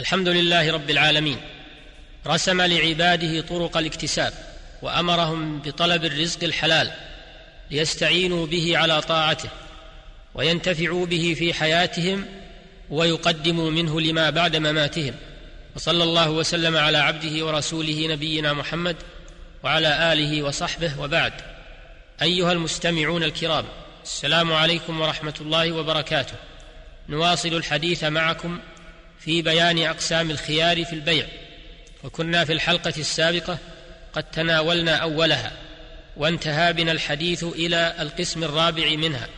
الحمد لله رب العالمين. رسم لعباده طرق الاكتساب وأمرهم بطلب الرزق الحلال ليستعينوا به على طاعته وينتفعوا به في حياتهم ويقدموا منه لما بعد مماتهم. وصلى الله وسلم على عبده ورسوله نبينا محمد وعلى آله وصحبه وبعد. أيها المستمعون الكرام السلام عليكم ورحمة الله وبركاته. نواصل الحديث معكم في بيان أقسام الخيار في البيع. وكنا في الحلقة السابقة قد تناولنا أولها وانتهى بنا الحديث إلى القسم الرابع منها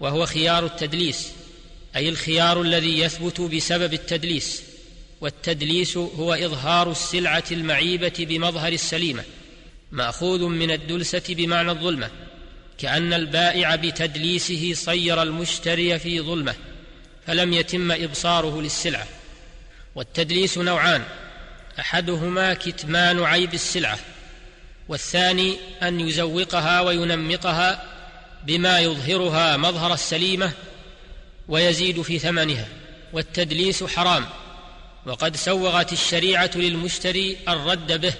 وهو خيار التدليس أي الخيار الذي يثبت بسبب التدليس والتدليس هو إظهار السلعة المعيبة بمظهر السليمة مأخوذ من الدلسة بمعنى الظلمة كأن البائع بتدليسه صير المشتري في ظلمة فلم يتم إبصاره للسلعة. والتدليس نوعان أحدهما كتمان عيب السلعة والثاني أن يزوقها وينمقها بما يظهرها مظهر السليمة ويزيد في ثمنها والتدليس حرام وقد سوغت الشريعة للمشتري الرد به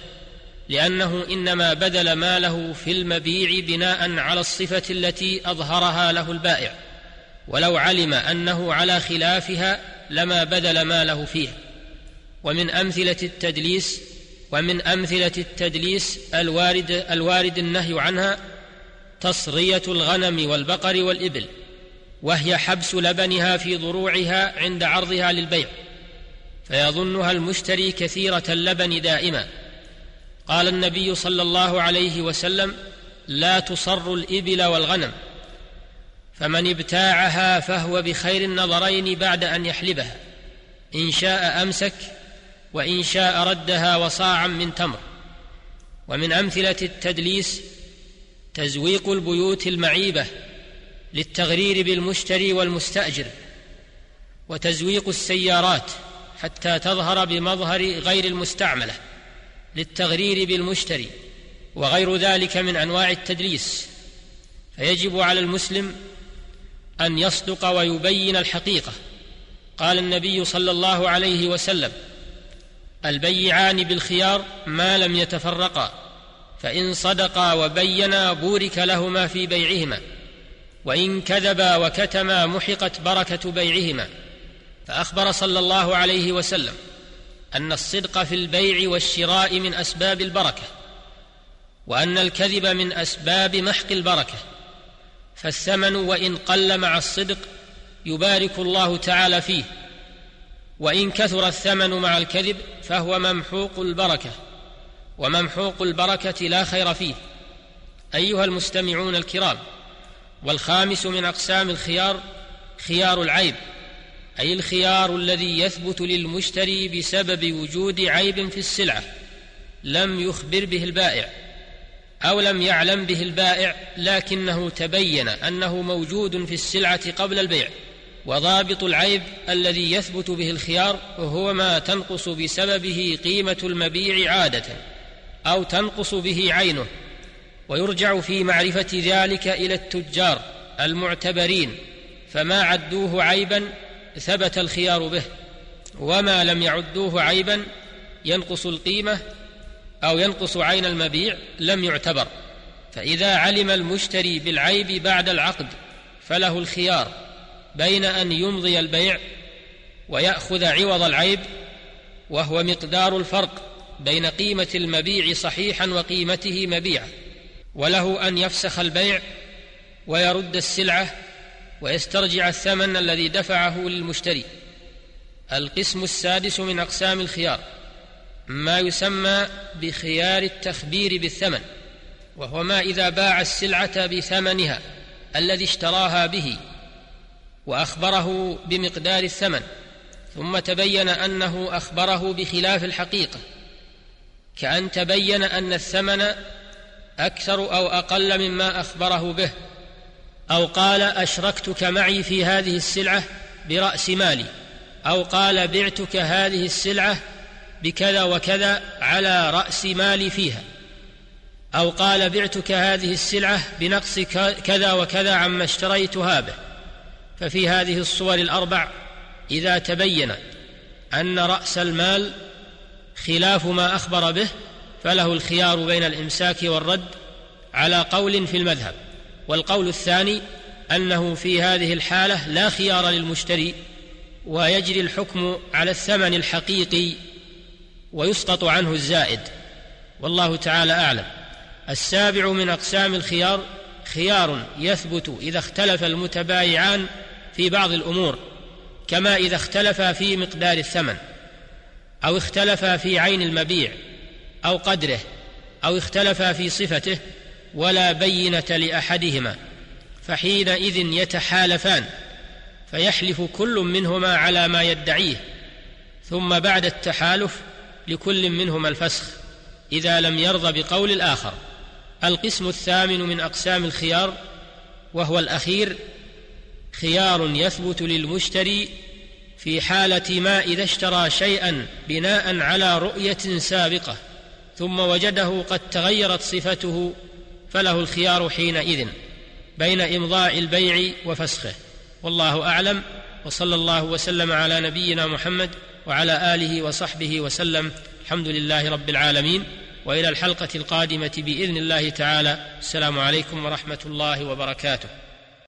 لأنه إنما بذل ماله في المبيع بناء على الصفة التي أظهرها له البائع ولو علم أنه على خلافها لما بذل ماله فيها. ومن أمثلة التدليس ومن أمثلة التدليس الوارد الوارد النهي عنها تصرية الغنم والبقر والإبل وهي حبس لبنها في ضروعها عند عرضها للبيع فيظنها المشتري كثيرة اللبن دائما. قال النبي صلى الله عليه وسلم لا تصر الإبل والغنم فمن ابتاعها فهو بخير النظرين بعد أن يحلبها إن شاء أمسك وإن شاء ردها وصاعا من تمر. ومن أمثلة التدليس تزويق البيوت المعيبة للتغرير بالمشتري والمستأجر وتزويق السيارات حتى تظهر بمظهر غير المستعملة للتغرير بالمشتري وغير ذلك من أنواع التدليس. فيجب على المسلم أن يصدق ويبين الحقيقة. قال النبي صلى الله عليه وسلم البيعان بالخيار ما لم يتفرقا فإن صدقا وبينا بورك لهما في بيعهما وإن كذبا وكتما محقت بركة بيعهما. فأخبر صلى الله عليه وسلم أن الصدق في البيع والشراء من أسباب البركة وأن الكذب من أسباب محق البركة. فالثمن وإن قل مع الصدق يبارك الله تعالى فيه. وإن كثر الثمن مع الكذب فهو ممحوق البركة وممحوق البركة لا خير فيه. أيها المستمعون الكرام والخامس من أقسام الخيار خيار العيب أي الخيار الذي يثبت للمشتري بسبب وجود عيب في السلعة لم يخبر به البائع أو لم يعلم به البائع لكنه تبين أنه موجود في السلعة قبل البيع. وضابط العيب الذي يثبت به الخيار هو ما تنقص بسببه قيمة المبيع عادة أو تنقص به عينه ويرجع في معرفة ذلك إلى التجار المعتبرين فما عدوه عيبا ثبت الخيار به وما لم يعدوه عيبا ينقص القيمة أو ينقص عين المبيع لم يعتبر فإذا علم المشتري بالعيب بعد العقد فله الخيار. بين أن يمضي البيع ويأخذ عوض العيب وهو مقدار الفرق بين قيمة المبيع صحيحا وقيمته مبيعا. وله أن يفسخ البيع ويرد السلعة ويسترجع الثمن الذي دفعه للمشتري. القسم السادس من أقسام الخيار ما يسمى بخيار التخبير بالثمن وهو ما إذا باع السلعة بثمنها الذي اشتراها به وأخبره بمقدار الثمن ثم تبين أنه أخبره بخلاف الحقيقة كأن تبين أن الثمن أكثر أو أقل مما أخبره به أو قال أشركتك معي في هذه السلعة برأس مالي أو قال بعتك هذه السلعة بكذا وكذا على رأس مالي فيها أو قال بعتك هذه السلعة بنقص كذا وكذا عما اشتريتها به. ففي هذه الصور الأربع إذا تبين أن رأس المال خلاف ما أخبر به فله الخيار بين الإمساك والرد على قول في المذهب. والقول الثاني أنه في هذه الحالة لا خيار للمشتري ويجري الحكم على الثمن الحقيقي ويسقط عنه الزائد. والله تعالى أعلم. السابع من أقسام الخيار خيار يثبت إذا اختلف المتبايعان في بعض الأمور كما إذا اختلفا في مقدار الثمن أو اختلفا في عين المبيع أو قدره أو اختلفا في صفته ولا بينة لأحدهما فحينئذ يتحالفان فيحلف كل منهما على ما يدعيه ثم بعد التحالف لكل منهما الفسخ إذا لم يرضى بقول الآخر. القسم الثامن من أقسام الخيار وهو الأخير خيار يثبت للمشتري في حالة ما إذا اشترى شيئا بناء على رؤية سابقة ثم وجده قد تغيرت صفته فله الخيار حينئذ بين إمضاء البيع وفسخه. والله أعلم وصلى الله وسلم على نبينا محمد وعلى آله وصحبه وسلم. الحمد لله رب العالمين. وإلى الحلقة القادمة بإذن الله تعالى. السلام عليكم ورحمة الله وبركاته.